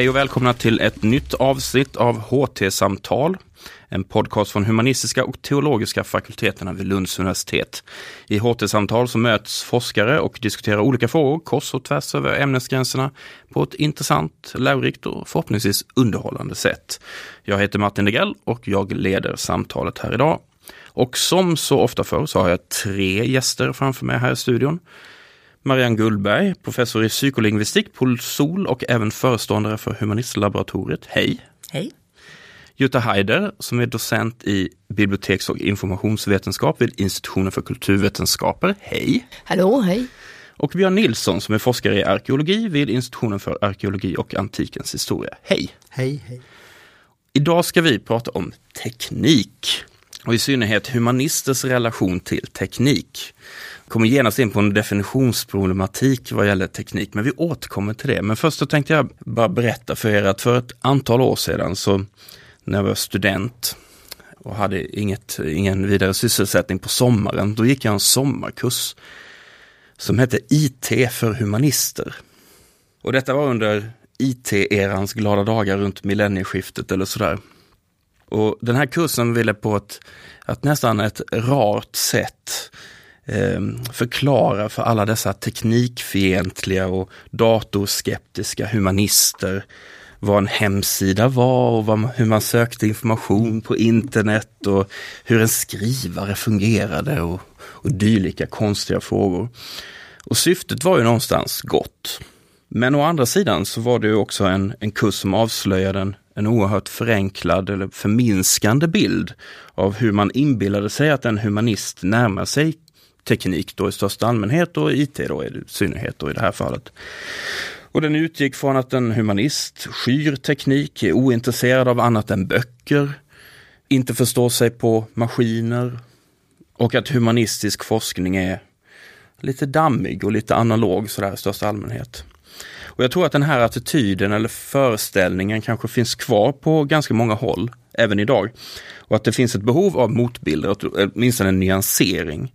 Hej och välkomna till ett nytt avsnitt av HT-samtal. En podcast från humanistiska och teologiska fakulteterna vid Lunds universitet. I HT-samtal så möts forskare och diskuterar olika frågor kors och tvärs över ämnesgränserna på ett intressant, lärorikt och förhoppningsvis underhållande sätt. Jag heter Martin Degrell och jag leder samtalet här idag. Och som så ofta förr så har jag tre gäster framför mig här i studion. Marianne Gullberg, professor i psykolingvistik på SOL och även föreståndare för Humanistlaboratoriet. Hej! Hej! Jutta Heider som är docent i biblioteks och informationsvetenskap vid institutionen för kulturvetenskaper. Hej! Hallå, hej! Och Björn Nilsson som är forskare i arkeologi vid institutionen för arkeologi och antikens historia. Hej! Hej, hej! Idag ska vi prata om teknik och i synnerhet humanisters relation till teknik kommer genast in på en definitionsproblematik vad gäller teknik, men vi återkommer till det. Men först så tänkte jag bara berätta för er att för ett antal år sedan så när jag var student och hade inget, ingen vidare sysselsättning på sommaren, då gick jag en sommarkurs som hette IT för humanister. Och detta var under IT-erans glada dagar runt millennieskiftet eller sådär. Och den här kursen ville på ett, ett nästan ett rart sätt Ehm, förklara för alla dessa teknikfientliga och datorskeptiska humanister vad en hemsida var och vad, hur man sökte information på internet och hur en skrivare fungerade och, och dylika konstiga frågor. Och syftet var ju någonstans gott. Men å andra sidan så var det ju också en, en kurs som avslöjade en, en oerhört förenklad eller förminskande bild av hur man inbillade sig att en humanist närmar sig teknik då i största allmänhet och IT då i synnerhet då i det här fallet. Och den utgick från att en humanist skyr teknik, är ointresserad av annat än böcker, inte förstår sig på maskiner och att humanistisk forskning är lite dammig och lite analog sådär i största allmänhet. Och jag tror att den här attityden eller föreställningen kanske finns kvar på ganska många håll, även idag. Och att det finns ett behov av motbilder, åtminstone en nyansering.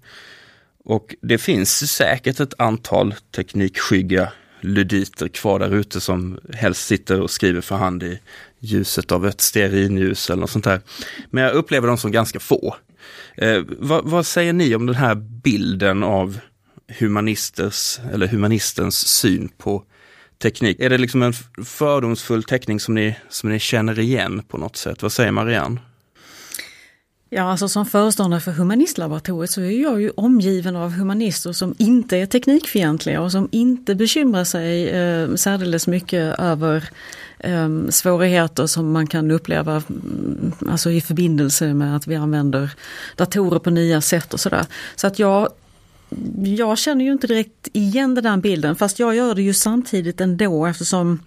Och det finns säkert ett antal teknikskygga luditer kvar där ute som helst sitter och skriver för hand i ljuset av ett stearinljus eller något sånt där. Men jag upplever dem som ganska få. Eh, vad, vad, säger ni om den här bilden av humanisters eller humanistens syn på teknik? Är det liksom en fördomsfull teckning som ni, som ni känner igen på något sätt? Vad säger Marianne? Ja, alltså som föreståndare för Humanistlaboratoriet så är jag ju omgiven av humanister som inte är teknikfientliga och som inte bekymrar sig eh, särdeles mycket över eh, svårigheter som man kan uppleva mm, alltså i förbindelse med att vi använder datorer på nya sätt och sådär. Så att jag jag känner ju inte direkt igen den där bilden fast jag gör det ju samtidigt ändå eftersom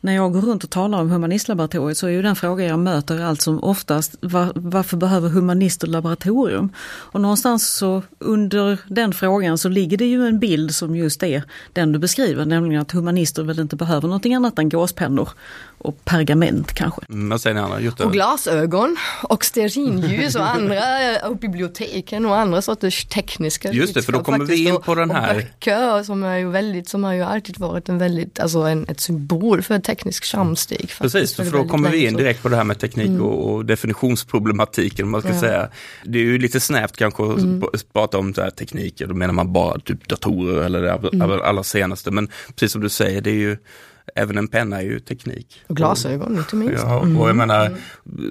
när jag går runt och talar om humanistlaboratoriet så är ju den fråga jag möter allt som oftast var, varför behöver humanister laboratorium? Och någonstans så under den frågan så ligger det ju en bild som just är den du beskriver, nämligen att humanister väl inte behöver någonting annat än gåspennor och pergament kanske. Mm, vad säger ni Anna? Jutta? Och glasögon och stearinljus och andra och biblioteken och andra sorters tekniska Just det, för då kommer vi in på den här. Och böcker som är ju väldigt, som har ju alltid varit en väldigt, alltså en, ett symbol för teknisk framsteg. Precis, för då kommer vi in direkt på det här med teknik mm. och, definitionsproblematiken man ska ja. säga. Det är ju lite snävt kanske att mm. prata om så här tekniker, då menar man bara typ datorer eller det mm. allra senaste. Men precis som du säger, det är ju Även en penna är ju teknik. Och glasögon inte minst. Ja, och jag mm. menar,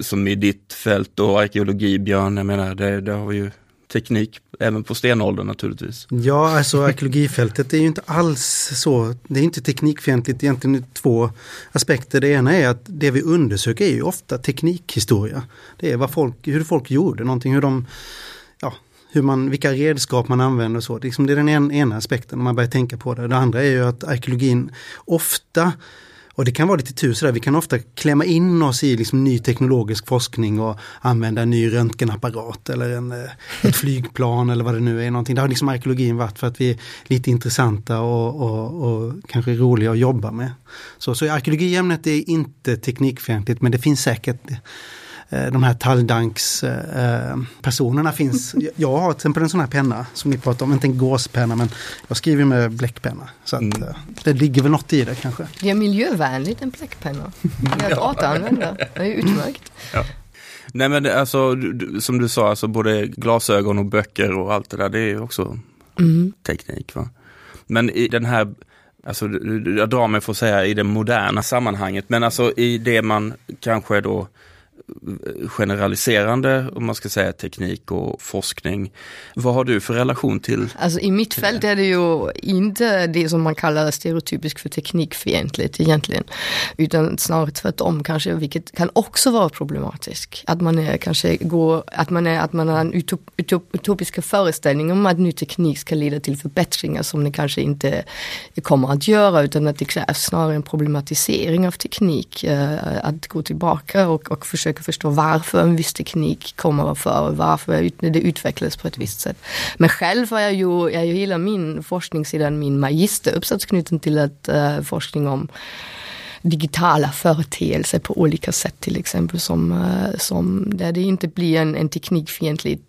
som i ditt fält och arkeologi Björn, jag menar det, det har vi ju teknik även på stenåldern naturligtvis. Ja, alltså arkeologifältet är ju inte alls så, det är inte teknikfientligt egentligen två aspekter. Det ena är att det vi undersöker är ju ofta teknikhistoria. Det är vad folk, hur folk gjorde någonting, hur de ja, hur man, vilka redskap man använder och så. Liksom det är den ena aspekten om man börjar tänka på det. Det andra är ju att arkeologin ofta och det kan vara lite tur sådär, vi kan ofta klämma in oss i liksom ny teknologisk forskning och använda en ny röntgenapparat eller en, eh, ett flygplan eller vad det nu är. Någonting. Det har liksom arkeologin varit för att vi är lite intressanta och, och, och kanske roliga att jobba med. Så, så arkeologiämnet är inte teknikfientligt men det finns säkert de här talldankspersonerna finns. Jag har till exempel en sån här penna som ni pratar om, inte en gåspenna men jag skriver med bläckpenna. Så att, mm. det ligger väl något i det kanske. Det är miljövänligt en bläckpenna. Det är att återanvända, det är utmärkt. Ja. Nej men alltså som du sa, alltså både glasögon och böcker och allt det där, det är också mm. teknik. Va? Men i den här, alltså jag drar mig för att säga i det moderna sammanhanget, men alltså i det man kanske då generaliserande, om man ska säga teknik och forskning. Vad har du för relation till? Alltså i mitt fält är det ju inte det som man kallar stereotypiskt för teknikfientligt egentligen. Utan snarare tvärtom kanske, vilket kan också vara problematiskt. Att man är kanske går, att man, är, att man har en utop, utop, utopiska föreställning om att ny teknik ska leda till förbättringar som det kanske inte kommer att göra utan att det krävs snarare en problematisering av teknik. Eh, att gå tillbaka och, och försöka försöker förstå varför en viss teknik kommer att för, varför det utvecklas på ett visst sätt. Men själv har jag ju, jag gillar min forskning sedan min magisteruppsats knuten till att uh, forskning om digitala företeelser på olika sätt till exempel som, uh, som där det inte blir en, en teknikfientlig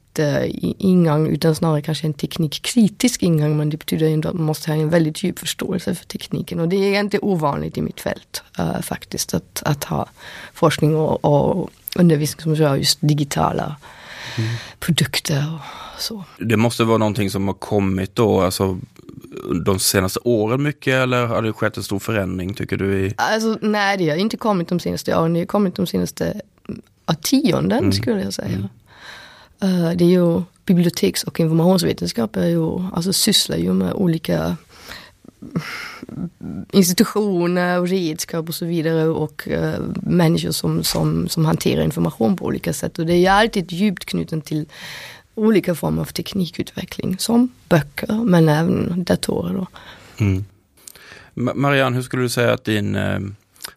ingång utan snarare kanske en teknikkritisk ingång men det betyder ju att man måste ha en väldigt djup förståelse för tekniken och det är inte ovanligt i mitt fält uh, faktiskt att, att ha forskning och, och undervisning som rör just digitala mm. produkter och så. Det måste vara någonting som har kommit då, alltså de senaste åren mycket eller har det skett en stor förändring tycker du? I... Alltså nej, det har inte kommit de senaste åren, det har kommit de senaste tionden mm. skulle jag säga. Mm. Eh, det är ju biblioteks och informationsvetenskap är ju, alltså sysslar ju med olika mm, institutioner och redskap och så vidare och uh, människor som, som, som hanterar information på olika sätt. Och det är alltid djupt knuten till olika former av teknikutveckling som böcker men även datorer. Då. Mm. Marianne, hur skulle du säga att din, eh,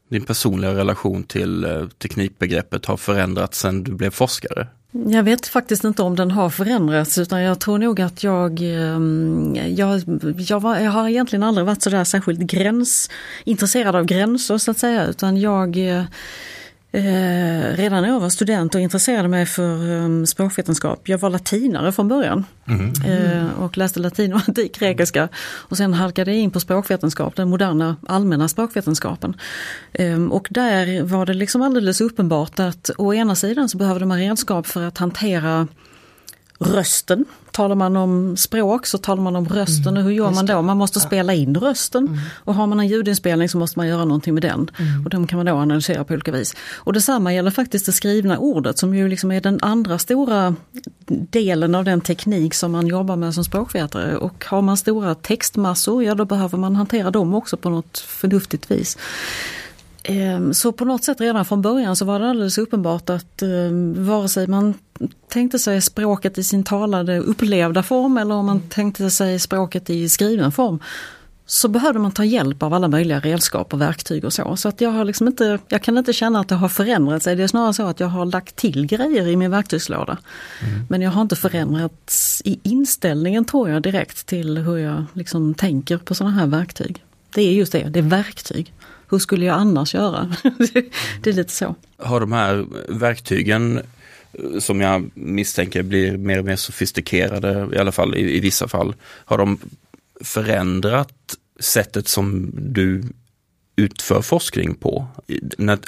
din personliga relation till teknikbegreppet har förändrats sedan du blev forskare? Jag vet faktiskt inte om den har förändrats utan jag tror nog att jag, ehm, jag, jag, var, jag har egentligen aldrig varit sådär särskilt gräns, intresserad av gränser så att säga utan jag eh, Eh, redan när jag var student och intresserade mig för um, språkvetenskap. Jag var latinare från början mm. eh, och läste latin och antik grekiska. Och sen halkade jag in på språkvetenskap, den moderna allmänna språkvetenskapen. Eh, och där var det liksom alldeles uppenbart att å ena sidan så behövde man redskap för att hantera rösten. Talar man om språk så talar man om rösten mm, och hur gör man då? Man måste spela in rösten mm. och har man en ljudinspelning så måste man göra någonting med den. Mm. Och den kan man då analysera på olika vis. Och detsamma gäller faktiskt det skrivna ordet som ju liksom är den andra stora delen av den teknik som man jobbar med som språkvetare. Och har man stora textmassor, ja då behöver man hantera dem också på något förnuftigt vis. Ehm, så på något sätt redan från början så var det alldeles uppenbart att ehm, vare sig man tänkte sig språket i sin talade upplevda form eller om man tänkte sig språket i skriven form så behövde man ta hjälp av alla möjliga redskap och verktyg och så. Så att jag, har liksom inte, jag kan inte känna att det har förändrat sig. Det är snarare så att jag har lagt till grejer i min verktygslåda. Mm. Men jag har inte förändrats i inställningen tror jag direkt till hur jag liksom tänker på sådana här verktyg. Det är just det, det är verktyg hur skulle jag annars göra? det är lite så. Har de här verktygen eh, som jag misstänker blir mer och mer sofistikerade, i alla fall i, i vissa fall, har de förändrat sättet som du utför forskning på?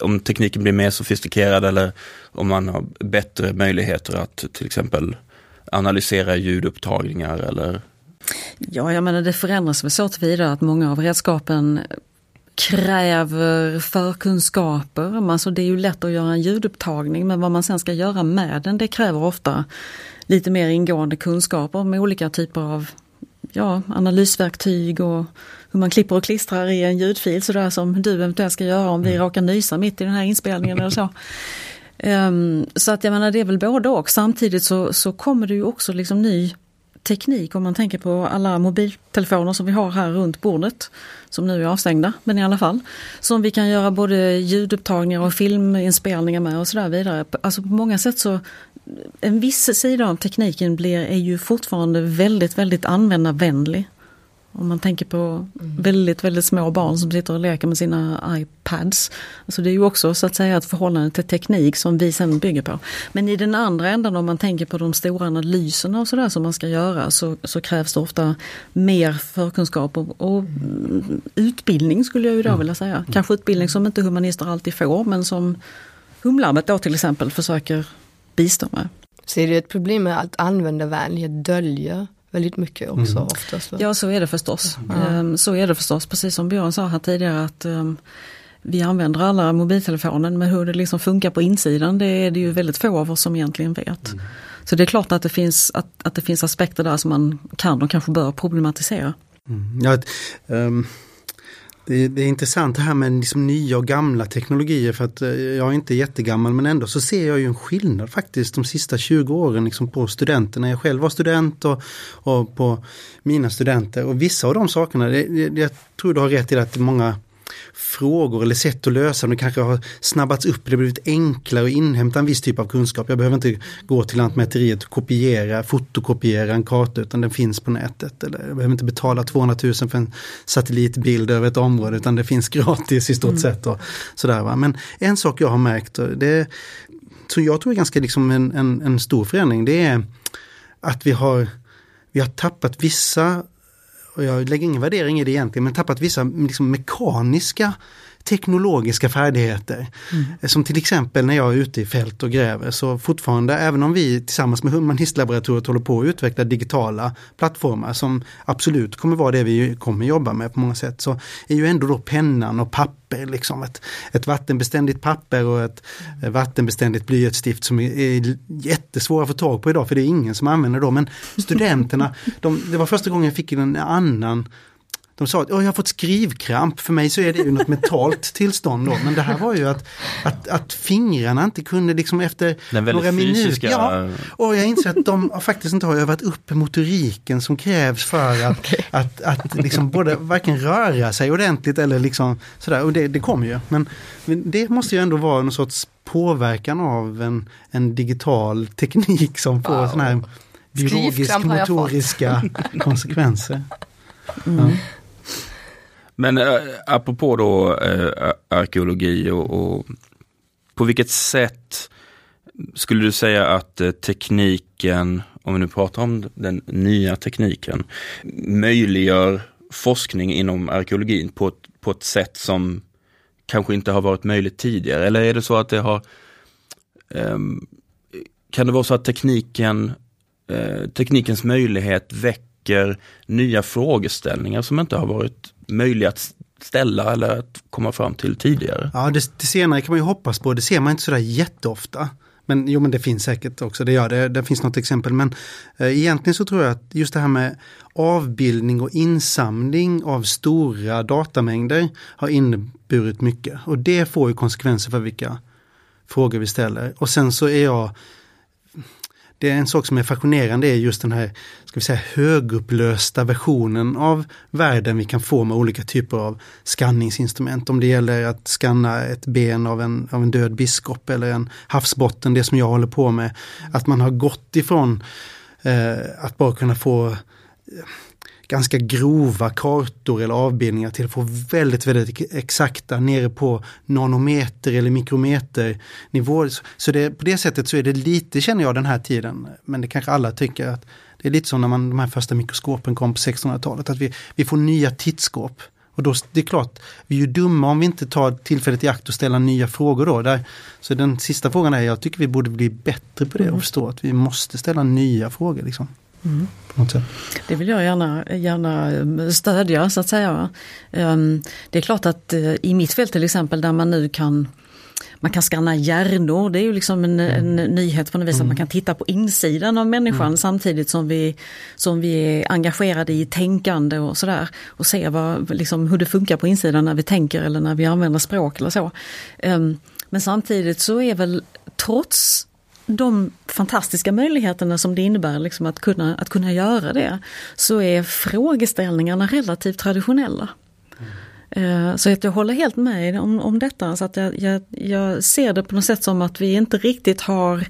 Om tekniken blir mer sofistikerad eller om man har bättre möjligheter att till exempel analysera ljudupptagningar eller? Ja, jag menar det förändras väl så tillvida att många av redskapen kräver förkunskaper. Alltså det är ju lätt att göra en ljudupptagning men vad man sen ska göra med den det kräver ofta lite mer ingående kunskaper med olika typer av ja, analysverktyg och hur man klipper och klistrar i en ljudfil sådär som du eventuellt ska göra om vi mm. råkar nysa mitt i den här inspelningen eller så. Um, så att jag menar det är väl både och. Samtidigt så, så kommer det ju också liksom ny teknik om man tänker på alla mobiltelefoner som vi har här runt bordet. Som nu är avstängda, men i alla fall. Som vi kan göra både ljudupptagningar och filminspelningar med och sådär vidare. Alltså på många sätt så en viss sida av tekniken blir, är ju fortfarande väldigt, väldigt användarvänlig. Om man tänker på väldigt, väldigt små barn som sitter och leker med sina iPads. Alltså det är ju också så att säga ett förhållande till teknik som vi sen bygger på. Men i den andra änden om man tänker på de stora analyserna och sådär som man ska göra så, så krävs det ofta mer förkunskap och, och utbildning skulle jag ju då vilja säga. Kanske utbildning som inte humanister alltid får men som Humlabbet då till exempel försöker bistå med. Är det ett problem med att användarvänlighet döljer väldigt mycket också mm. oftast? Ja så är det förstås. Mm. Så är det förstås, precis som Björn sa här tidigare att um, vi använder alla mobiltelefonen men hur det liksom funkar på insidan det är det ju väldigt få av oss som egentligen vet. Mm. Så det är klart att det, finns, att, att det finns aspekter där som man kan och kanske bör problematisera. Mm. Ja, um det, det, är intressant det här med liksom nya och gamla teknologier för att eh, jag är inte jättegammal men ändå så ser jag ju en skillnad faktiskt de sista 20 åren liksom på studenterna. Jag själv var student och, och på mina studenter och vissa av de sakerna, det, jag tror du har rätt i att många frågor eller sätt att lösa dem. Det kanske har snabbats upp, det har blivit enklare att inhämta en viss typ av kunskap. Jag behöver inte gå till Lantmäteriet och kopiera, fotokopiera en karta utan den finns på nätet. Eller jag behöver inte betala 200 000 för en satellitbild över ett område utan det finns gratis i stort mm. sett. Och sådär, va? Men en sak jag har märkt, det som jag tror är ganska liksom en, en, en stor förändring, det är att vi har vi har tappat vissa och jag lägger ingen värdering i det egentligen, men tappat vissa liksom, mekaniska teknologiska färdigheter. Mm. Som till exempel när jag är ute i fält och gräver så fortfarande, även om vi tillsammans med Humanistlaboratoriet håller på att utveckla digitala plattformar som absolut kommer vara det vi kommer jobba med på många sätt, så är ju ändå då pennan och papper, liksom ett, ett vattenbeständigt papper och ett mm. vattenbeständigt blyertsstift som är, är jättesvåra att få tag på idag för det är ingen som använder dem. Men studenterna, de, det var första gången jag fick en annan de sa att jag har fått skrivkramp, för mig så är det ju något mentalt tillstånd då. Men det här var ju att, att, att fingrarna inte kunde liksom efter några minuter. Ja, och jag inser att de faktiskt inte har övat upp motoriken som krävs för att, okay. att, att liksom både varken röra sig ordentligt eller liksom sådär. Och det, det kommer ju. Men, men det måste ju ändå vara någon sorts påverkan av en, en digital teknik som får wow. sådana här biologisk motoriska konsekvenser. Mm. Ja. Men äh, apropå då äh, arkeologi och, och, på vilket sätt skulle du säga att äh, tekniken, om vi nu pratar om den nya tekniken, möjliggör forskning inom arkeologin på ett, på ett sätt som kanske inte har varit möjligt tidigare? Eller är det så att det har ähm, Kan det vara så att tekniken, teknikens möjlighet väcker nya frågeställningar som inte har varit möjliga att ställa eller att komma fram till tidigare. Ja, det, det senare kan man ju hoppas på. Det ser man inte sådär jätteofta. Men jo, men det finns säkert också, det gör det. Det finns något exempel. Men eh, egentligen så tror jag att just det här med avbildning och insamling av stora datamängder har inneburit mycket. Och det får ju konsekvenser för vilka frågor vi ställer. Och sen så är jag det är en sak som är fascinerande är just den här ska vi säga, högupplösta versionen av världen vi kan få med olika typer av skanningsinstrument. Om det gäller att skanna ett ben av en, av en död biskop eller en havsbotten, det som jag håller på med. Att man har gått ifrån eh, att bara kunna få ganska grova kartor eller avbildningar till att få väldigt, väldigt exakta nere på nanometer eller mikrometer nivå. Så det, på det sättet så är det lite, känner jag, den här tiden, men det kanske alla tycker att det är lite som när man, de här första mikroskopen kom på 1600-talet, att vi, vi får nya tittskåp. Och då, det är klart, vi är ju dumma om vi inte tar tillfället i akt och ställer nya frågor då. Där, så den sista frågan är, jag tycker vi borde bli bättre på det och förstå att vi måste ställa nya frågor. Liksom. Mm. Det vill jag gärna, gärna eh, stödja så att säga. Ehm, det är klart att eh, i mitt fält till exempel där man nu kan man kan skanna hjärnor, det är ju liksom en, en mm. nyhet på något vis mm. att man mm. kan titta på insidan av människan mm. samtidigt som vi, som vi är engagerade i tänkande och sådär. Och se vad, liksom, hur det funkar på insidan när vi tänker eller när vi använder språk eller så. Um, men samtidigt så är väl trots de fantastiska möjligheterna som det innebär liksom att, kunna, att kunna göra det, så är frågeställningarna relativt traditionella. Mm. Så att jag håller helt med om, om detta, så att jag, jag, jag, ser det på något sätt som att vi inte riktigt har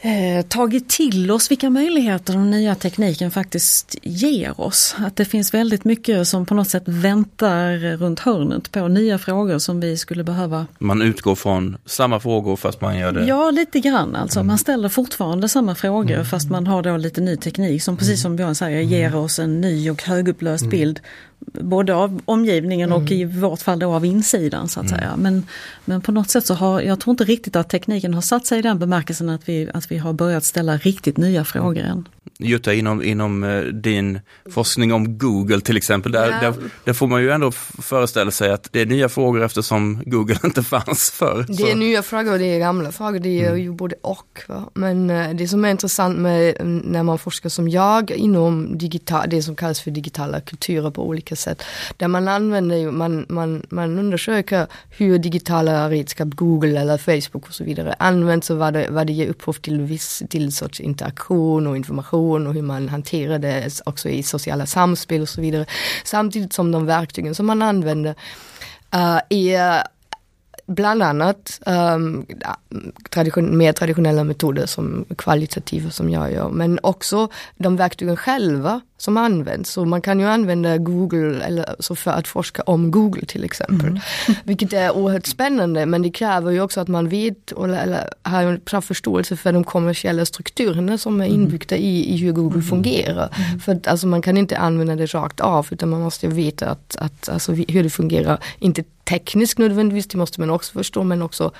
eh, tagit till oss vilka möjligheter den nya tekniken faktiskt ger oss. Att det finns väldigt mycket som på något sätt väntar runt hörnet på nya frågor som vi skulle behöva. Man utgår från samma frågor fast man gör det? Ja, lite grann alltså. Man ställer fortfarande samma frågor mm. fast man har då lite ny teknik som precis som Björn säger ger oss en ny och högupplöst mm. bild både av omgivningen och i vårt fall då av insidan så att mm. säga. Men, men på något sätt så har, jag tror inte riktigt att tekniken har satt sig i den bemärkelsen att vi, att vi har börjat ställa riktigt nya frågor än. Jutta, inom, inom eh, din forskning om Google till exempel, där, ja. där, där, får man ju ändå föreställa sig att det är nya frågor eftersom Google inte fanns förr. Det är nya frågor och det är gamla frågor, det är mm. ju både och. Va? Men uh, det som är intressant med när man forskar som jag inom digital, det som kallas för digitala kulturer på olika sätt, där man använder ju, man, man, man undersöker hur digitala redskap, Google eller Facebook och så vidare används och vad det, vad det ger upphov till viss till sorts interaktion och information kommunikation och hur man hanterar det också i sociala samspel och så vidare. Samtidigt som de verktygen som man använder uh, är bland annat um, tradition, mer traditionella metoder som kvalitativa som jag gör, men också de verktygen själva som används. Så man kan ju använda Google eller så för att forska om Google till exempel. Mm. Vilket är oerhört spännande men det kräver ju också att man vet eller, eller har en bra förståelse för de kommersiella strukturerna som är mm. inbyggda i, i hur Google mm. fungerar. Mm. För att, alltså, man kan inte använda det rakt av utan man måste veta att, att, alltså, hur det fungerar, inte tekniskt nödvändigtvis, det måste man också förstå men också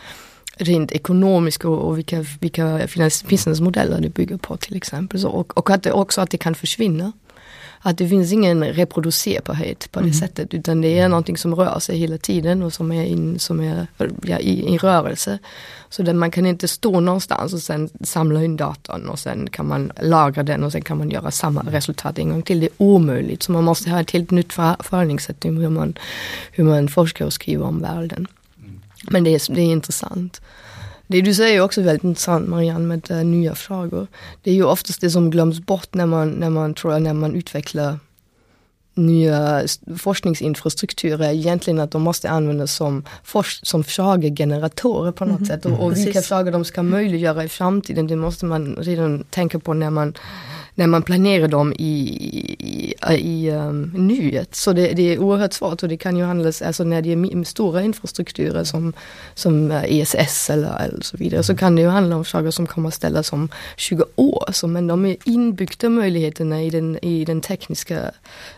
rent ekonomiskt och, och vilka, vilka businessmodeller det bygger på till exempel. Så, och, och att det också att det kan försvinna att det finns ingen reproducerbarhet på det mm. sättet utan det är någonting som rör sig hela tiden och som är, in, som är ja, i, i rörelse. Så där man kan inte stå någonstans och sen samla in datorn och sen kan man lagra den och sen kan man göra samma resultat en gång till. Det är omöjligt så man måste ha ett helt nytt förhållningssätt hur man, hur man forskar och skriver om världen. Mm. Men det är, det är intressant. Det du säger är också väldigt intressant Marianne med uh, nya frågor. Det är ju oftast det som glöms bort när man, när man, tror jag, när man utvecklar nya forskningsinfrastrukturer egentligen att de måste användas som, som frågegeneratorer på något mm. sätt och, och vilka frågor de ska möjliggöra i framtiden det måste man redan tänka på när man när man planerar dem i, i, i um, nuet. Så det, det, är oerhört svårt och det kan ju handla, alltså när det är stora infrastrukturer som, som ESS eller, eller så vidare, så kan det ju handla om saker som kommer att ställas om 20 år. Så, men de är inbyggda möjligheterna i den, i den tekniska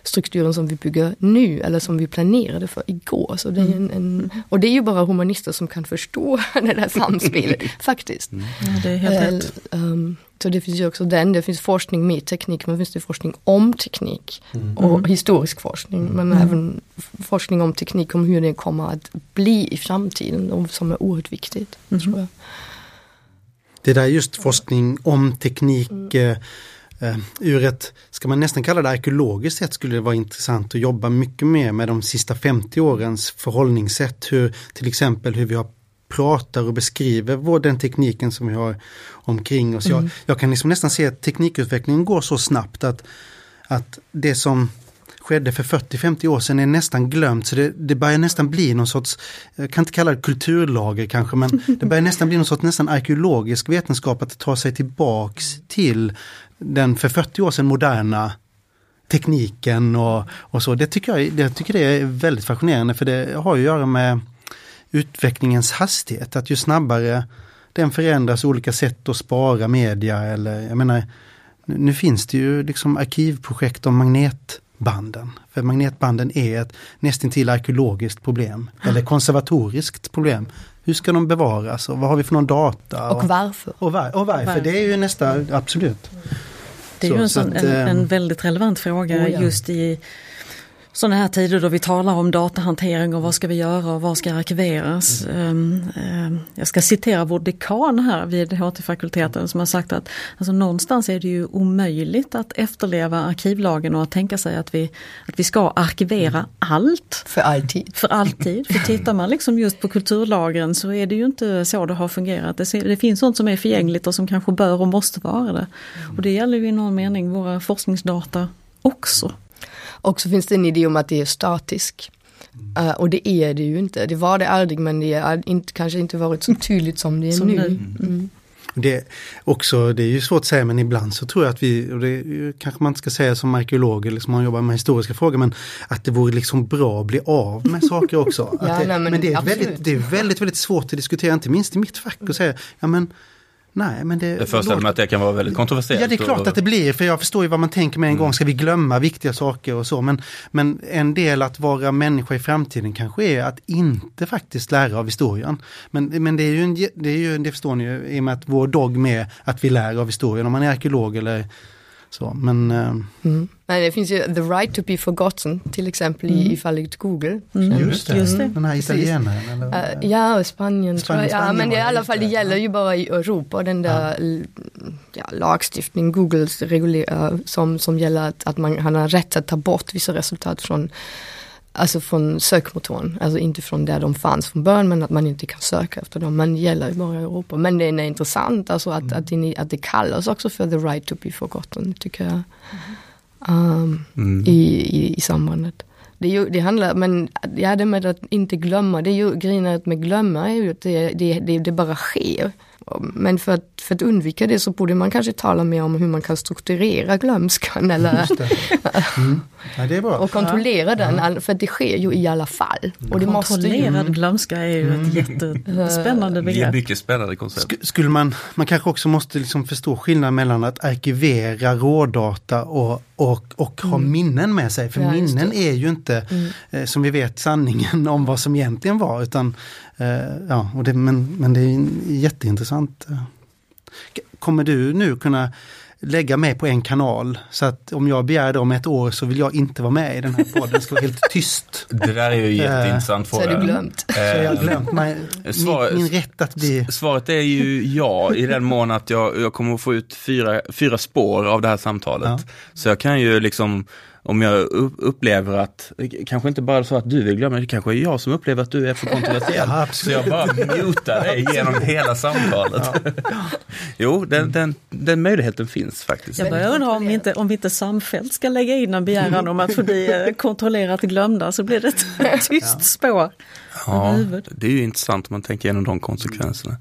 strukturen som vi bygger nu eller som vi planerade för igår. Så det är en, en och det är ju bara humanister som kan förstå det där samspelet, faktiskt. Mm. Ja, det är helt rätt. Um, så det finns ju också den, det finns forskning med teknik, men finns det forskning om teknik mm. och mm. historisk forskning, men mm. även forskning om teknik, om hur det kommer att bli i framtiden och som är oerhört viktigt. Mm. Tror jag. Det där just forskning om teknik mm. eh, ur ett, ska man nästan kalla det arkeologiskt sätt, skulle det vara intressant att jobba mycket mer med de sista 50 årens förhållningssätt. Hur, till exempel hur vi har pratar och beskriver vår, den tekniken som vi har omkring oss. Mm. Jag, jag, kan liksom nästan se att teknikutvecklingen går så snabbt att, att det som skedde för 40-50 år sedan är nästan glömt. Så det, det börjar nästan bli någon sorts, jag kan inte kalla det kulturlager kanske, men det börjar nästan bli någon sorts nästan arkeologisk vetenskap att ta sig tillbaks till den för 40 år sedan moderna tekniken och, och så. Det tycker jag, jag tycker det är väldigt fascinerande för det har att göra med utvecklingens hastighet. Att ju snabbare den förändras, olika sätt att spara media eller jag menar nu finns det ju liksom arkivprojekt om magnetbanden. För magnetbanden är ett nästintill arkeologiskt problem eller konservatoriskt problem. Hur ska de bevaras och vad har vi för någon data? Och varför? Och, var, och varför, det är ju nästa, absolut. Det är så, ju en, sån, att, en, en, eh, väldigt relevant fråga oh ja. just i sådana här tider då vi talar om datahantering och vad ska vi göra och vad ska arkiveras. Mm. Jag ska citera vår dekan här vid HT-fakulteten som har sagt att alltså, någonstans är det ju omöjligt att efterleva arkivlagen och att tänka sig att vi, att vi ska arkivera mm. allt. För alltid. För alltid. För tittar man liksom just på kulturlagen så är det ju inte så det har fungerat. Det, det finns sånt som är förgängligt och som kanske bör och måste vara det. Och det gäller ju i någon mening våra forskningsdata också. Och så finns det en idé om att det är statisk. Uh, och det är det ju inte. Det var det aldrig men det har inte, kanske inte varit så tydligt som det är som nu. Mm. Det, är också, det är ju svårt att säga men ibland så tror jag att vi, och det kanske man inte ska säga som arkeolog eller som man jobbar med historiska frågor, men att det vore liksom bra att bli av med saker också. ja, det, nej, men men det är, väldigt, det är väldigt, väldigt svårt att diskutera, inte minst i mitt fack, och säga, ja men Nej, men det... Jag föreställer mig att det kan vara väldigt kontroversiellt. Ja, det är klart att det blir, för jag förstår ju vad man tänker med en gång, ska vi glömma viktiga saker och så, men, men en del att vara människa i framtiden kanske är att inte faktiskt lära av historien. Men, men det är ju, en, det, är ju det förstår ni ju, i och med att vår dogm är att vi lär av historien, om man är arkeolog eller så, men... eh, Mm. Nej, det finns ju The Right to be Forgotten till exempel i, i fallet Google. Mm. Just det, Just det. den här italienaren. Eh, ja, Spanien, tror jag. Spanien, Ja, men det, i ja, alla fall, det gäller ju bara i Europa, den där l- ja, lagstiftning, Googles regulera, som, som gäller att, att man han har rätt att ta bort vissa resultat från Alltså från sökmotorn, alltså inte från där de fanns från början men att man inte kan söka efter dem. Men det gäller ju bara i Europa. Men det är intressant alltså att, att, det, att det kallas också för the right to be forgotten tycker jag. Um, Mm. i, i, i sambandet. Det, ju, det handlar, men ja, det med att inte glömma, det är ju grejen med glömma är ju att det, det, det, det bara sker. Men för att, för att undvika det så borde man kanske tala mer om hur man kan strukturera glömskan eller. Mm. Ja, det är bra. och kontrollera den, all- för det sker ju i alla fall. Och det måste ju, Kontrollerad glömska är ju ett jättespännande Det är begrepp. mycket spännande koncept. Sk- Skulle man, man kanske också måste liksom förstå skillnaden mellan att arkivera rådata och, och, och ha minnen med sig. För Ja, minnen är ju inte, eh, som vi vet, sanningen om vad som egentligen var. Utan, eh, ja, och det, men, men det är jätteintressant. Eh. K- Kommer du nu kunna lägga mig på en kanal så att om jag begär det om ett år så vill jag inte vara med i den här podden, det ska vara helt tyst. Det där är ju en jätteintressant så fråga. är det glömt. Så jag har Eh, glömt mig, Svar- min, min rätt att bli... Svaret är ju ja, i den mån att jag, jag kommer att få ut fyra, fyra spår av det här samtalet. Ja. Så jag kan ju liksom, om jag upp- upplever att, kanske inte bara så att du vill glömma, det kanske är jag som upplever att du är för kontroversiell. Ja, så jag bara mutar dig genom hela samtalet. jo, den, den, den möjligheten finns faktiskt. Jag börjar undra om vi inte, om vi inte samfällt ska lägga in en begäran om att få bli eh, kontrollerat glömda så blir det ett tyst spår. Ja, det är ju intressant om man tänker igenom de konsekvenserna.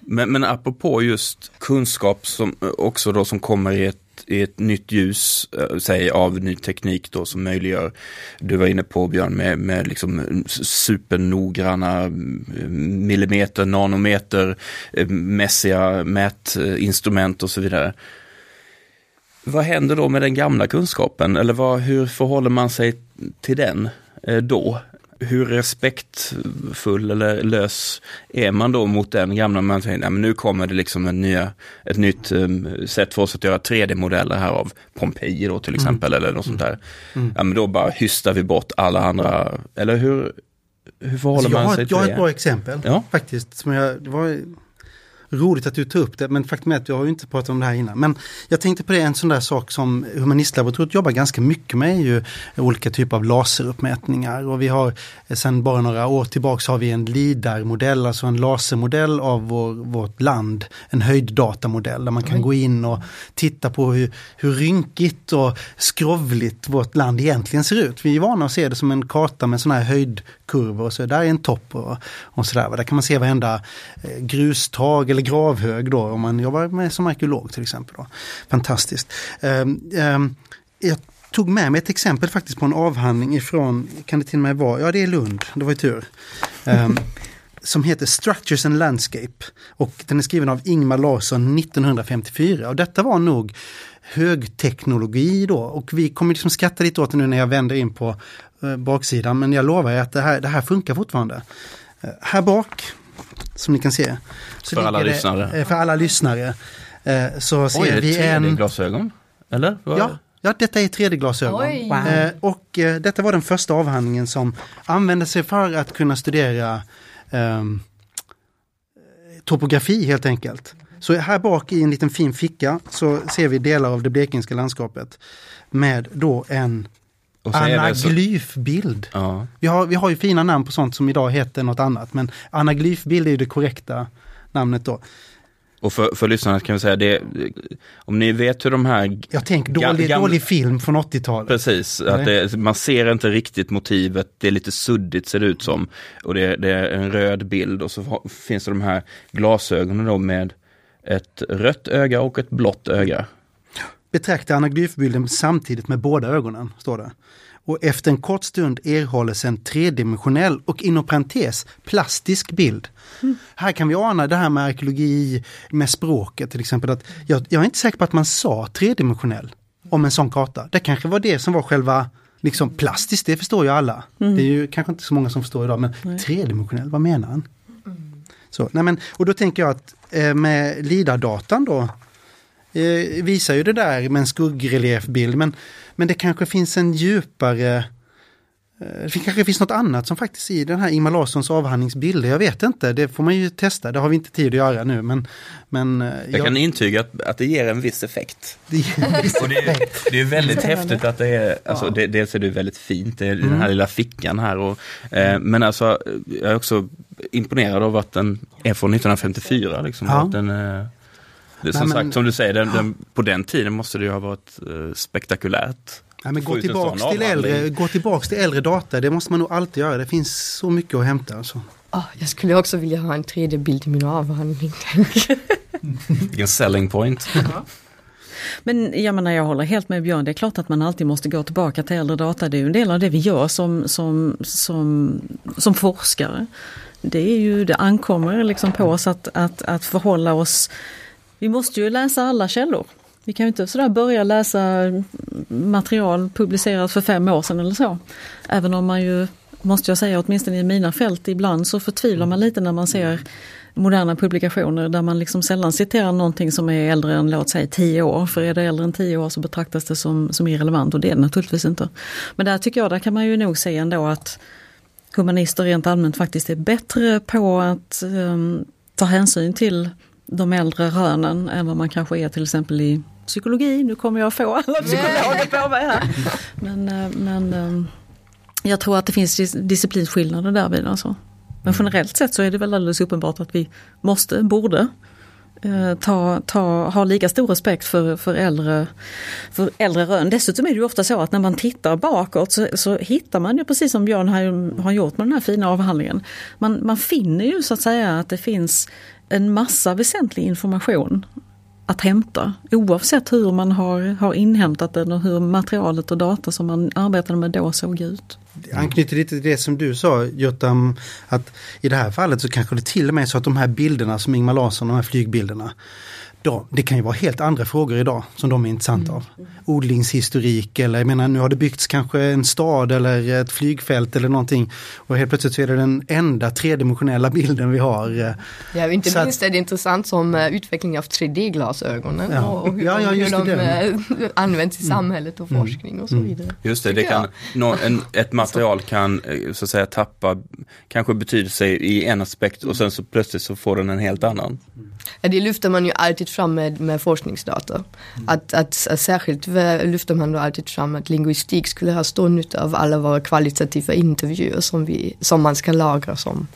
Men, men apropå just kunskap som eh, också då som kommer i ett, i ett nytt ljus, eh, säg av ny teknik då som möjliggör, du var inne på Björn, med, med liksom supernoggranna mm, millimeter, nanometer eh, mässiga mätinstrument och så vidare. Vad händer då med den gamla kunskapen? Eller vad, hur förhåller man sig till den eh, då? Hur respektfull eller lös är man då mot den gamla? Man säger, nej, men nu kommer det liksom en nya, ett nytt um, sätt för oss att göra 3D-modeller här av Pompeji då till exempel eller något sånt där. Ja men då bara hystar vi bort alla andra, eller hur, hur förhåller Alltså, jag, man har, sig ett- till jag har det? ett bra exempel Ja. faktiskt. Som jag, det var roligt att du tog upp det, men faktum är att jag har ju inte pratat om det här innan. Men jag tänkte på det, en sån där sak som Humanistlaboratoriet jobbar ganska mycket med är ju olika typer av laseruppmätningar. Och vi har eh, sedan bara några år tillbaks har vi en LIDAR-modell, alltså en lasermodell av vår, vårt land. En höjddatamodell där man kan gå in och titta på hur, hur rynkigt och skrovligt vårt land egentligen ser ut. Vi är vana att se det som en karta med sådana här höjdkurvor. Så där är en topp och, och sådär. Där kan man se varenda eh, grustag eller gravhög då om man jobbar med som arkeolog till exempel. Då. Fantastiskt. Ehm, ehm, jag tog med mig ett exempel faktiskt på en avhandling ifrån, kan det till och med vara, ja det är Lund, det var ju tur. Ehm, som heter Structures and Landscape. Och den är skriven av Ingmar Larsson 1954. Och detta var nog högteknologi då. Och vi kommer liksom skratta lite åt det nu när jag vänder in på eh, baksidan. Men jag lovar er att det här, det här funkar fortfarande. Eh, här bak, som ni kan se. Så För alla det- lyssnare. eh, För alla lyssnare. eh, Så ser Oj, är det vi en... 3D-glasögon? Eller? Ja, ja, detta är 3D-glasögon. Oj. Wow. Eh, och detta var den första avhandlingen som använde sig för att kunna studera ehm, topografi helt enkelt. Så här bak i en liten fin ficka så ser vi delar av det blekingska landskapet med då en Anaglyfbild. Ja. Vi har, vi har ju fina namn på sånt som idag heter något annat men anaglyfbild är ju det korrekta namnet då. Och för, för lyssnarna kan vi säga det, om ni vet hur de här Jag tänker dålig, gamla- dålig film från 80-talet. Precis, att det, man ser inte riktigt motivet, det är lite suddigt ser det ut som. Och det, det är en röd bild och så finns det de här glasögonen då med ett rött öga och ett blått öga. Betrakta anaglyfbilden samtidigt med båda ögonen, står det. Och efter en kort stund erhålles en tredimensionell och inom parentes plastisk bild. Mm. Här kan vi ana det här med arkeologi, med språket till exempel. Att jag, jag är inte säker på att man sa tredimensionell om en sån karta. Det kanske var det som var själva liksom plastiskt, det förstår ju alla. Mm. Det är ju kanske inte så många som förstår idag, men nej. tredimensionell, vad menar han? Mm. Så, nej men, och då tänker jag att eh, med LIDAR-datan då eh, visar ju det där med en skuggreliefbild, men, men det kanske finns en djupare Eh, det kanske finns något annat som faktiskt i den här Ingmar Larssons avhandlingsbilder, jag vet inte, det får man ju testa, det har vi inte tid att göra nu men... men eh, jag, jag kan intyga att, att det ger en viss effekt. Det, viss och det, är, det är väldigt häftigt att det är, alltså ja. det, dels är det väldigt fint, det är mm. den här lilla fickan här och, eh, men alltså jag är också imponerad av att den är från 1954 liksom. Ja. Att den, det, som Nej, men, sagt, som du säger, den, den, på den tiden måste det ju ha varit eh, spektakulärt. Ja, men gå, tillbaks till äldre, gå tillbaks till äldre data, det måste man nog alltid göra. Det finns så mycket att hämta. Alltså. Oh, jag skulle också vilja ha en 3D-bild i min avhandling. Vilken selling point. Men jag menar, jag håller helt med Björn, det är klart att man alltid måste gå tillbaka till äldre data. Det är ju en del av det vi gör som, som, som, som forskare. Det, är ju, det ankommer liksom på oss att, att, att förhålla oss vi måste ju läsa alla källor. Vi kan ju inte sådär börja läsa material publicerat för fem år sedan eller så. Även om man ju, måste jag säga, åtminstone i mina fält ibland så förtvivlar man lite när man ser moderna publikationer där man liksom sällan citerar någonting som är äldre än låt säga tio år. För är det äldre än tio år så betraktas det som, som irrelevant och det är det naturligtvis inte. Men där tycker jag, där kan man ju nog se ändå att humanister rent allmänt faktiskt är bättre på att um, ta hänsyn till de äldre rönen än vad man kanske är till exempel i psykologi. Nu kommer jag få alla psykologer på mig här. Men, eh, men eh, jag tror att det finns disciplinskillnader därvid. Alltså. Men mm. generellt sett så är det väl alldeles uppenbart att vi måste, borde eh, ta, ta, ha lika stor respekt för, för, äldre, för äldre rön. Dessutom är det ju ofta så att när man tittar bakåt så, så hittar man ju precis som Björn har, har gjort med den här fina avhandlingen. Man, man finner ju så att säga att det finns en massa väsentlig information att hämta oavsett hur man har, har inhämtat den och hur materialet och data som man arbetade med då såg ut. Det anknyter lite till det som du sa Jutta, att i det här fallet så kanske det till och med är så att de här bilderna som Ingmar Larsson, de här flygbilderna, då, det kan ju vara helt andra frågor idag som de är intressanta av. Odlingshistorik eller jag menar nu har det byggts kanske en stad eller ett flygfält eller någonting och helt plötsligt så är det den enda tredimensionella bilden vi har. Ja, inte minst är det intressant som uh, utveckling av 3D-glasögonen ja. och, hur, ja, ja, hur de uh, används i mm. samhället och mm. forskning och så mm. vidare. Just det, det kan, no, en, ett material kan eh, så att säga tappa kanske betydelse i en aspekt och sen så plötsligt så får den en helt annan. Det lyfter man ju alltid fram med, med forskningsdata. Mm. Att, att, att, särskilt lyfter man då alltid fram att linguistik skulle ha stor nytta av alla våra kvalitativa intervjuer som, vi, som man ska lagra som,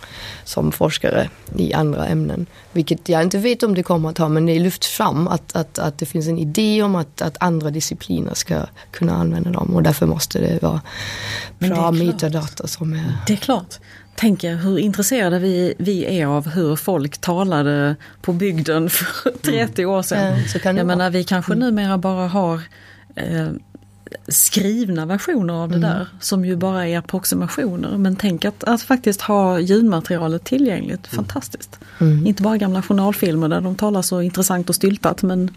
som forskare i andra ämnen. Vilket jag inte vet om det kommer att ha men det lyfts fram att, att, att det finns en idé om att, att andra discipliner ska kunna använda dem och därför måste det vara bra metadata som är... Det är klart tänker hur intresserade vi, vi är av hur folk talade på bygden för 30 mm. år sedan. Mm. Ja, Jag menar vi kanske mm. numera bara har eh, skrivna versioner av det mm. där som ju bara är approximationer. Men tänk att, att faktiskt ha ljudmaterialet tillgängligt, mm. fantastiskt. Mm. Inte bara gamla journalfilmer där de talar så intressant och styltat men,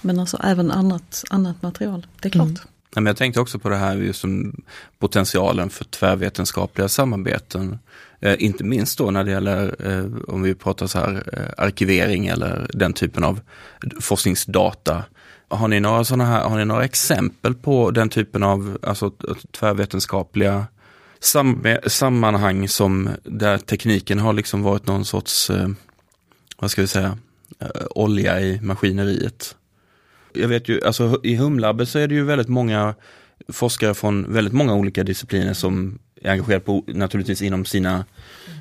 men alltså även annat, annat material, det är klart. Men jag tänkte också på det här just som potentialen för tvärvetenskapliga samarbeten. Eh, inte minst då när det gäller, eh, om vi pratar så här, eh, arkivering eller den typen av forskningsdata. Har ni några sådana här, har ni några exempel på den typen av alltså, tvärvetenskapliga sam sammanhang som där tekniken har liksom varit någon sorts, eh, vad ska vi säga, eh, olja i maskineriet? Jag vet ju, alltså i Humlabbet så är det ju väldigt många forskare från väldigt många olika discipliner som är engagerade på, naturligtvis inom sina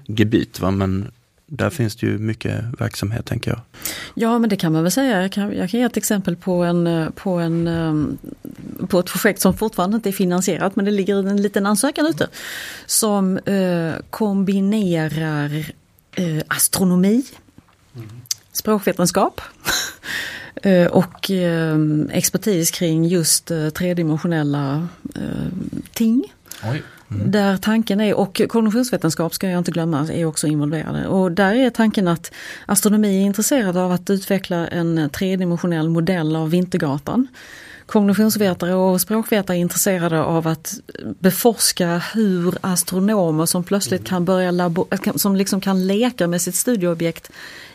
gebit. Va? Men där finns det ju mycket verksamhet tänker jag. Ja men det kan man väl säga. Jag kan, jag kan ge ett exempel på, en, på, en, ehm, på ett projekt som fortfarande inte är finansierat men det ligger en liten ansökan ute. Som eh, kombinerar eh, astronomi, språkvetenskap eh, och eh, expertis kring just eh, tredimensionella ting. Oj. Mm. Där tanken är, och kognitionsvetenskap ska jag inte glömma, är också involverade. Och där är tanken att astronomi är intresserad av att utveckla en tredimensionell modell av Vintergatan kognitionsvetare och språkvetare är intresserade av att beforska hur astronomer som plötsligt kan börja som liksom kan leka med sitt studieobjekt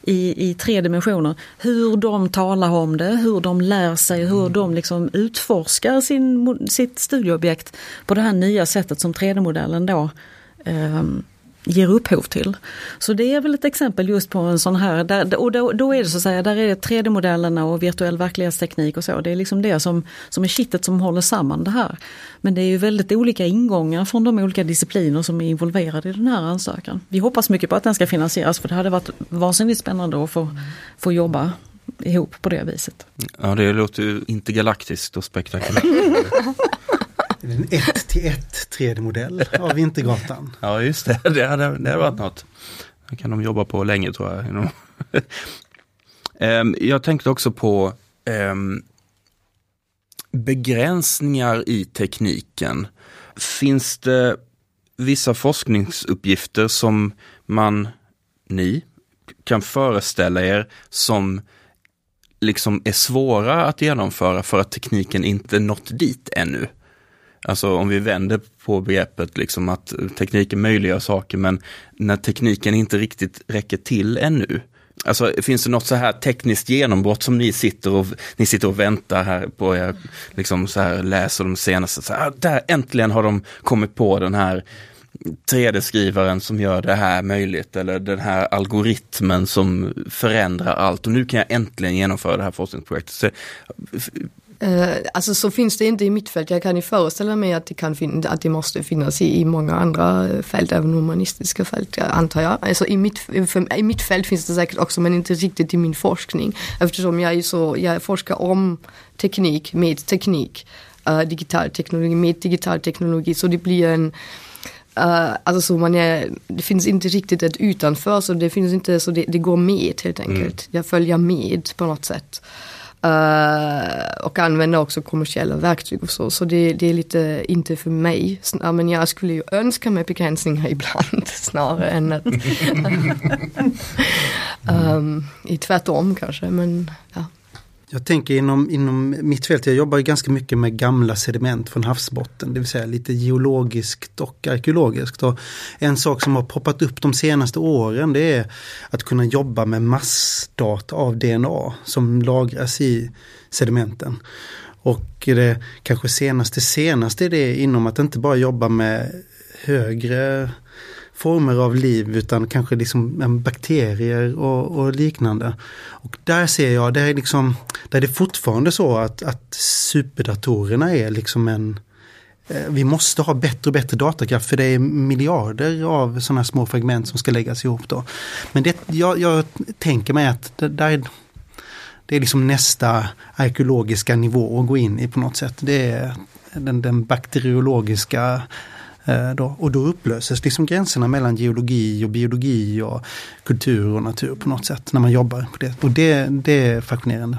i, i tre dimensioner. Hur de talar om det, hur de lär sig, hur de liksom utforskar sin, sitt studieobjekt på det här nya sättet som 3D-modellen då um, ger upphov till. Så det är väl ett exempel just på en sån här, där, och då, då, är det så att säga, där är 3D-modellerna och virtuell verklighetsteknik och så, det är liksom det som, som är kittet som håller samman det här. Men det är ju väldigt olika ingångar från de olika discipliner som är involverade i den här ansökan. Vi hoppas mycket på att den ska finansieras för det hade varit vansinnigt spännande att få, få jobba ihop på det viset. Ja det låter ju intergalaktiskt och spektakulärt. En 1 till 1 3D-modell av Vintergatan. ja just det, det hade, det hade varit något. Det kan de jobba på länge tror jag. um, jag tänkte också på um, begränsningar i tekniken. Finns det vissa forskningsuppgifter som man, ni, kan föreställa er som liksom är svåra att genomföra för att tekniken inte nått dit ännu? Alltså om vi vänder på begreppet liksom att tekniken möjliggör saker men när tekniken inte riktigt räcker till ännu. Alltså finns det något så här tekniskt genombrott som ni sitter och, ni sitter och väntar här på, er, liksom så här läser de senaste, så här, där äntligen har de kommit på den här 3D-skrivaren som gör det här möjligt eller den här algoritmen som förändrar allt och nu kan jag äntligen genomföra det här forskningsprojektet. Så, alltså så finns det inte i mitt fält. Jag kan ju föreställa mig att det, kan att det måste finnas i, i många andra fält, även humanistiska fält antar jag. Alltså i mitt, för, i mitt fält finns det säkert också men inte riktigt i min forskning. Eftersom jag, är så, jag forskar om teknik med teknik, uh, digital teknologi med digital teknologi. Så det blir en Uh, alltså så man är, det finns inte riktigt ett utanför så det finns inte så det, det går med helt enkelt. Mm. Jag följer med på något sätt. Uh, och använda också kommersiella verktyg och så. Så det, det är lite inte för mig. Men jag skulle ju önska mig begränsningar ibland snarare än att um, tvärtom kanske. Men ja. Jag tänker inom, inom mitt fält, jag jobbar ganska mycket med gamla sediment från havsbotten, det vill säga lite geologiskt och arkeologiskt. Och en sak som har poppat upp de senaste åren det är att kunna jobba med massdata av DNA som lagras i sedimenten. Och det kanske senaste senaste är det inom att inte bara jobba med högre former av liv utan kanske liksom bakterier och, och, liknande. Och där ser jag, där är, liksom, där är det fortfarande så att, att superdatorerna är liksom en eh, vi måste ha bättre och bättre datakraft för det är miljarder av sådana små fragment som ska läggas ihop då. Men det, jag, jag tänker mig att det, där, det är liksom nästa arkeologiska nivå att gå in i på något sätt. Det är den, den bakteriologiska Eh, Eh, då, och då upplöses liksom gränserna mellan geologi och biologi och kultur och natur på något sätt när man jobbar på det. Och det, det är fascinerande.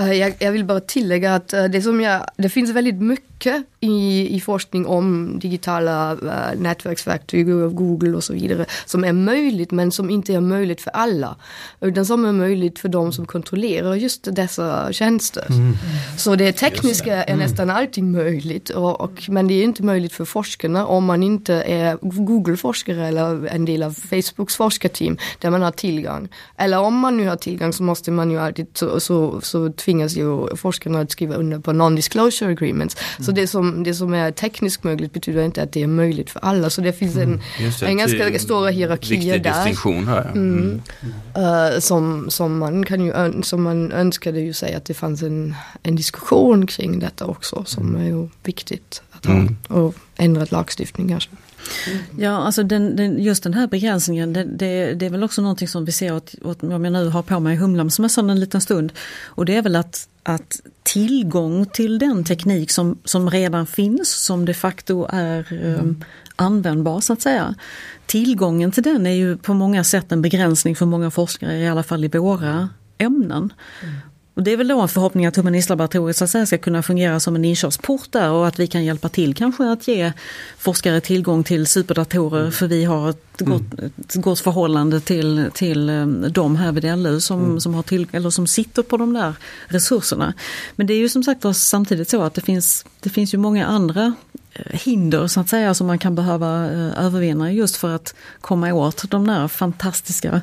Eh, jag, jag, vill bara tillägga att eh, det, som jag, det finns väldigt mycket i, i forskning om digitala uh, nätverksverktyg och Google och så vidare som är möjligt men som inte är möjligt för alla. Utan som är möjligt för de som kontrollerar just dessa tjänster. Mm. Så det tekniska det. Mm. är nästan alltid möjligt och, och, men det är inte möjligt för forskarna om man inte är Google-forskare eller en del av Facebooks forskarteam där man har tillgång. Eller om man nu har tillgång så måste man ju alltid så, så, så tvingas ju forskarna att skriva under på non-disclosure agreements. Mm. Så det som, det som är tekniskt möjligt betyder inte att det är möjligt för alla. Så det finns en, mm. det, en ganska stora hierarkier där. distinktion här. Mm. Uh, som, som man kan ju, som man önskade ju säga att det fanns en, en diskussion kring detta också som mm. är ju viktigt att ha. Och ändrat lagstiftning kanske. Ja, alltså den, den, just den här begränsningen, det, det, det, är väl också någonting som vi ser åt, om jag nu har på mig humlamsmössan en liten stund. Och det är väl att, att tillgång till den teknik som, som redan finns, som de facto är mm. användbar så att säga. Tillgången till den är ju på många sätt en begränsning för många forskare, i alla fall i våra ämnen. Mm. Och det är väl då en förhoppning att Humanistlaboratoriet så att säga, ska kunna fungera som en inkörsport där och att vi kan hjälpa till kanske att ge forskare tillgång till superdatorer mm. för vi har ett gott, mm. ett gott förhållande till, till eh, de här vid LU som, mm. som, har till, eller som sitter på de där resurserna. Men det är ju som sagt samtidigt så att det finns, det finns ju många andra hinder så att säga som man kan behöva eh, övervinna just för att komma åt de där fantastiska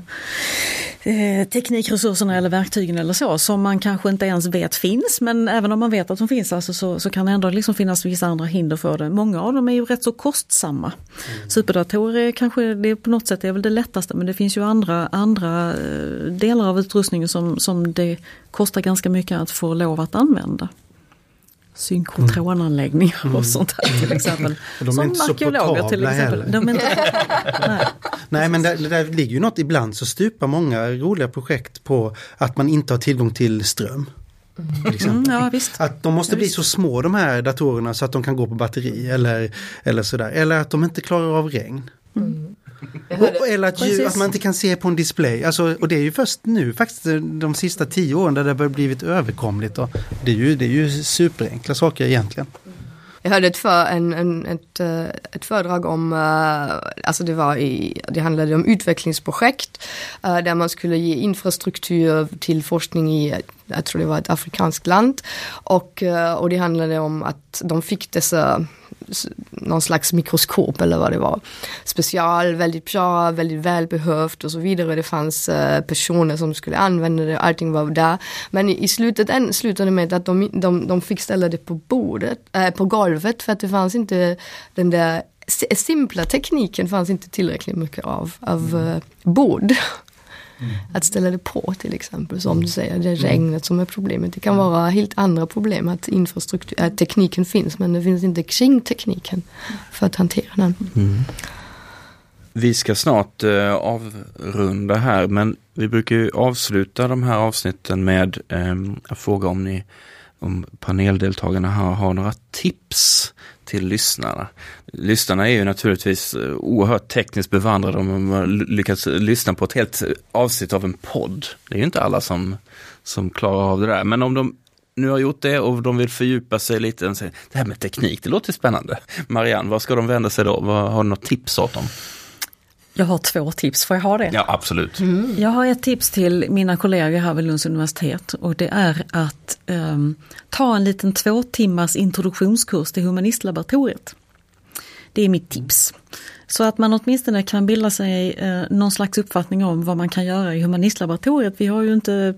eh, teknikresurserna eller verktygen eller så som man kanske inte ens vet finns men även om man vet att de finns alltså, så, så kan det ändå liksom finnas vissa andra hinder för det. Många av dem är ju rätt så kostsamma. Mm. Superdatorer är kanske det på något sätt är väl det lättaste men det finns ju andra, andra eh, delar av utrustningen som, som det kostar ganska mycket att få lov att använda synkrotronanläggningar mm. och sånt här till exempel. de är Som inte så portabla till exempel. De är inte, nej. nej men det, det ligger ju något, ibland så stupar många roliga projekt på att man inte har tillgång till ström. Mm, ja, att de måste ja, bli så små de här datorerna så att de kan gå på batteri eller, eller sådär. Eller att de inte klarar av regn. Mm. Eller att, ju, att, man inte kan se på en display. Alltså, och det är ju först nu, faktiskt de sista tio åren, där det har blivit överkomligt. Och det, är ju, det är ju superenkla saker egentligen. Jag hörde ett, för, en, en, ett, eh, ett föredrag om, uh, alltså det, var i, det handlade om utvecklingsprojekt uh, där man skulle ge infrastruktur till forskning i, jag tror det var ett afrikanskt land. Och, och det handlade om att de fick dessa någon slags mikroskop eller vad det var. Special, väldigt bra, väldigt välbehövt och så vidare. Det fanns uh, personer som skulle använda det, allting var där. Men i, slutet en, slutade med att de, de, de fick ställa det på bordet, äh, på golvet för att det fanns inte den där simpla tekniken fanns inte tillräckligt mycket av, av uh, bord. Mm. Att ställa det på till exempel, som du säger, det är mm. regnet som är problemet. Det kan vara helt andra problem, att, infrastruktur, att tekniken finns men det finns inte kring tekniken för att hantera den. Mm. Vi ska snart uh, avrunda här men vi brukar ju avsluta de här avsnitten med um, att fråga om ni om paneldeltagarna har, har några tips till lyssnarna. Lyssnarna är ju naturligtvis eh, oerhört tekniskt bevandrade om man lyckats lyssna på ett helt avsnitt av en podd. Det är ju inte alla som, som klarar av det där, men om de nu har gjort det och de vill fördjupa sig lite. Det här med teknik, det låter spännande. Marianne, vad ska de vända sig då? Har du något tips åt dem? Jag har två tips, får jag ha det? Ja, absolut. Mm. Jag har ett tips till mina kollegor här vid Lunds universitet och det är att um, ta en liten två timmars introduktionskurs till Humanistlaboratoriet. Det är mitt tips. Så att man åtminstone kan bilda sig eh, någon slags uppfattning om vad man kan göra i Humanistlaboratoriet. Vi har ju inte,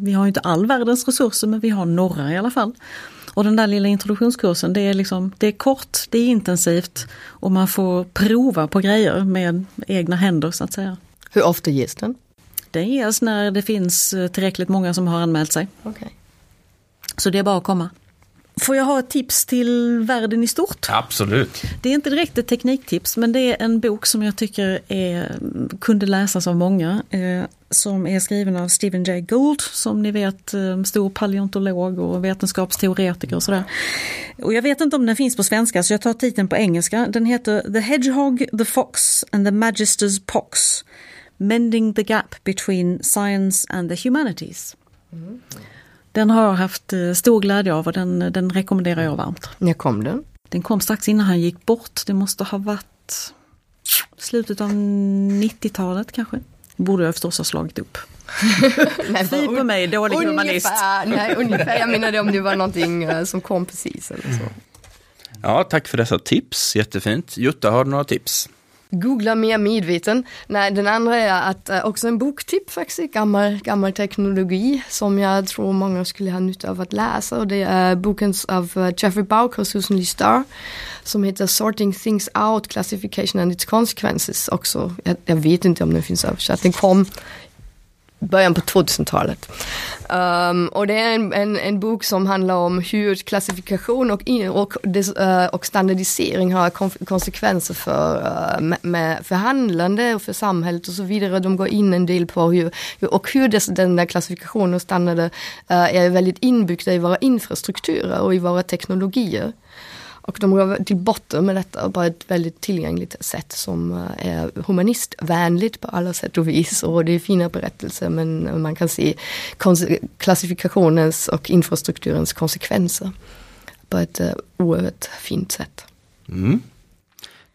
vi har inte all världens resurser men vi har några i alla fall. Och den där lilla introduktionskursen det är, liksom, det är kort, det är intensivt och man får prova på grejer med egna händer så att säga. Hur ofta ges den? Den ges när det finns tillräckligt många som har anmält sig. Okay. Så det är bara att komma. Får jag ha ett tips till världen i stort? Absolut. Det är inte direkt ett tekniktips men det är en bok som jag tycker är, kunde läsas av många. Eh, som är skriven av Stephen Jay Gould som ni vet eh, stor paleontolog och vetenskapsteoretiker och sådär. Och jag vet inte om den finns på svenska så jag tar titeln på engelska. Den heter The Hedgehog, the Fox and the Magister's Pox. Mending the Gap between Science and the Humanities. Mm. Den har jag haft eh, stor glädje av och den, den rekommenderar jag varmt. När kom den? Den kom strax innan han gick bort. Det måste ha varit slutet av 90-talet kanske. Borde jag förstås ha slagit upp. Fy på mig, dålig ungefär, humanist. Nej, ungefär. Jag menade om det var någonting eh, som kom precis eller så. Ja, tack för dessa tips. Jättefint. Jutta, har du några tips? Googla mer medveten. Nej, den andra är att eh, också en boktipp faktiskt, gammal, gammal teknologi som jag tror många skulle ha nytta av att läsa och det är boken av uh, Jeffrey Bauck och Susan Lee Starr som heter Sorting Things Out, Classification and its Consequences också. Jag, jag vet inte om den finns översatt. Den kom början på 2000-talet. Um, ehm, och det är en, en, en, bok som handlar om hur klassifikation och, och, uh, och standardisering har konsekvenser för, eh, uh, med, med förhandlande och för samhället och så vidare. De går in en del på hur, och hur des, den där klassifikationen och standarder uh, är väldigt inbyggda i våra infrastrukturer och i våra teknologier. Och de går till botten med detta på ett väldigt tillgängligt sätt som eh, är humanistvänligt på alla sätt och vis. Och det är fina berättelser men man kan se klassifikationens och infrastrukturens konsekvenser på ett eh, oerhört fint sätt. Mm.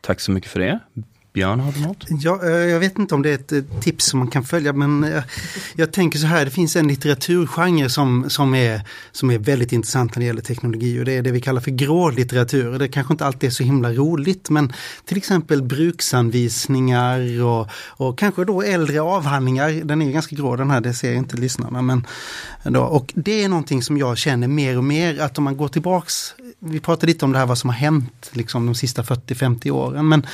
Tack så mycket för det. Björn, har du något? Ja, eh, jag vet inte om det är ett eh, tips som man kan följa men jag, jag tänker så här, det finns en litteraturgenre som, som, är, som är väldigt intressant när det gäller teknologi och det är det vi kallar för grå litteratur. Det kanske inte alltid är så himla roligt men till exempel bruksanvisningar och, och kanske då äldre avhandlingar. Den är ganska grå den här, det ser inte lyssnarna. Men då, och det är någonting som jag känner mer och mer att om man går tillbaks vi pratade lite om det här vad som har hänt liksom de sista 40-50 åren. Men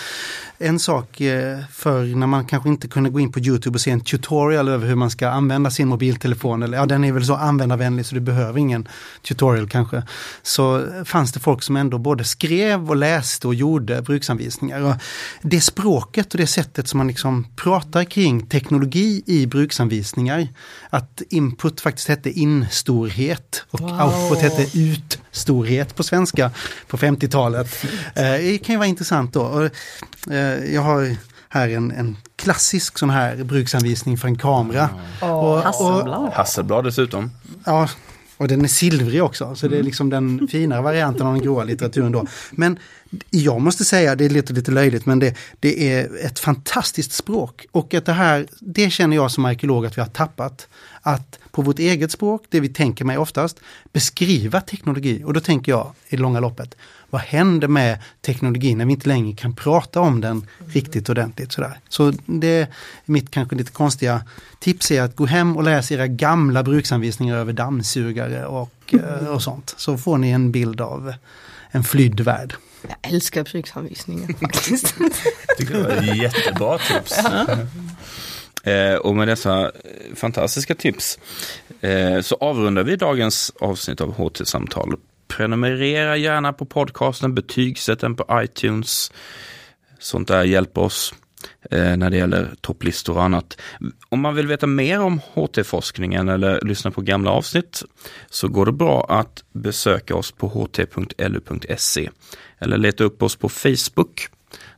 en sak eh, för när man kanske inte kunde gå in på Youtube och se en tutorial över hur man ska använda sin mobiltelefon. Eller, ja, den är väl så användarvänlig så du behöver ingen tutorial kanske. Så fanns det folk som ändå både skrev och läste och gjorde bruksanvisningar. Och det språket och det sättet som man liksom pratar kring teknologi i bruksanvisningar. Att input faktiskt hette instorhet och wow. output hette utstorhet på svenska på 50-talet. Eh, det kan ju vara intressant då. Och, eh, jag har här en, en klassisk sån här bruksanvisning för en kamera. Oh, och, Hasselblad. Hasselblad dessutom. Ja, och den är silvrig också, så det är mm. liksom den finare varianten av den gråa litteraturen då. Men jag måste säga, det låter lite löjligt, men det, det är ett fantastiskt språk. Och att det här, det känner jag som arkeolog att vi har tappat. Att på vårt eget språk, det vi tänker med oftast, beskriva teknologi. Och då tänker jag i det långa loppet, vad händer med teknologin när vi inte längre kan prata om den riktigt ordentligt sådär. Så det är mitt kanske lite konstiga tips är att gå hem och läsa era gamla bruksanvisningar över dammsugare och, eh, och sånt. Så får ni en bild av en flydd värld. Jag älskar bruksanvisningar faktiskt. tycker det var jättebra tips. Ja. Eh, och med dessa eh, fantastiska tips eh, så avrundar vi dagens avsnitt av HT-samtal. Prenumerera gärna på podcasten, betygsätt den på iTunes. Sånt där hjälper oss eh, när det gäller topplistor och annat. Om man vill veta mer om HT-forskningen eller lyssna på gamla avsnitt så går det bra att besöka oss på ht.lu.se eller leta upp oss på Facebook.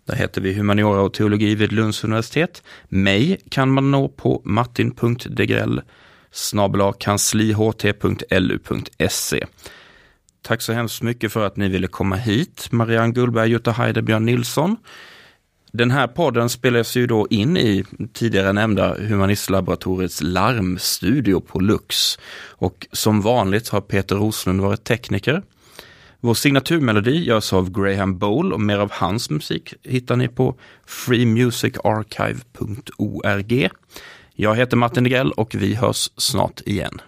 Där heter vi Humaniora och teologi vid Lunds universitet. Mig kan man nå på martin.degrell kansliht.lu.se. Tack så hemskt mycket för att ni ville komma hit, Marianne Gullberg, Jutta Heide, Björn Nilsson. Den här podden spelas ju då in i tidigare nämnda Humanistlaboratoriets larmstudio på Lux. Och som vanligt har Peter Roslund varit tekniker. Vår signaturmelodi görs av Graham Bowl och mer av hans musik hittar ni på freemusicarchive.org. Jag heter Martin Degrell och vi hörs snart igen.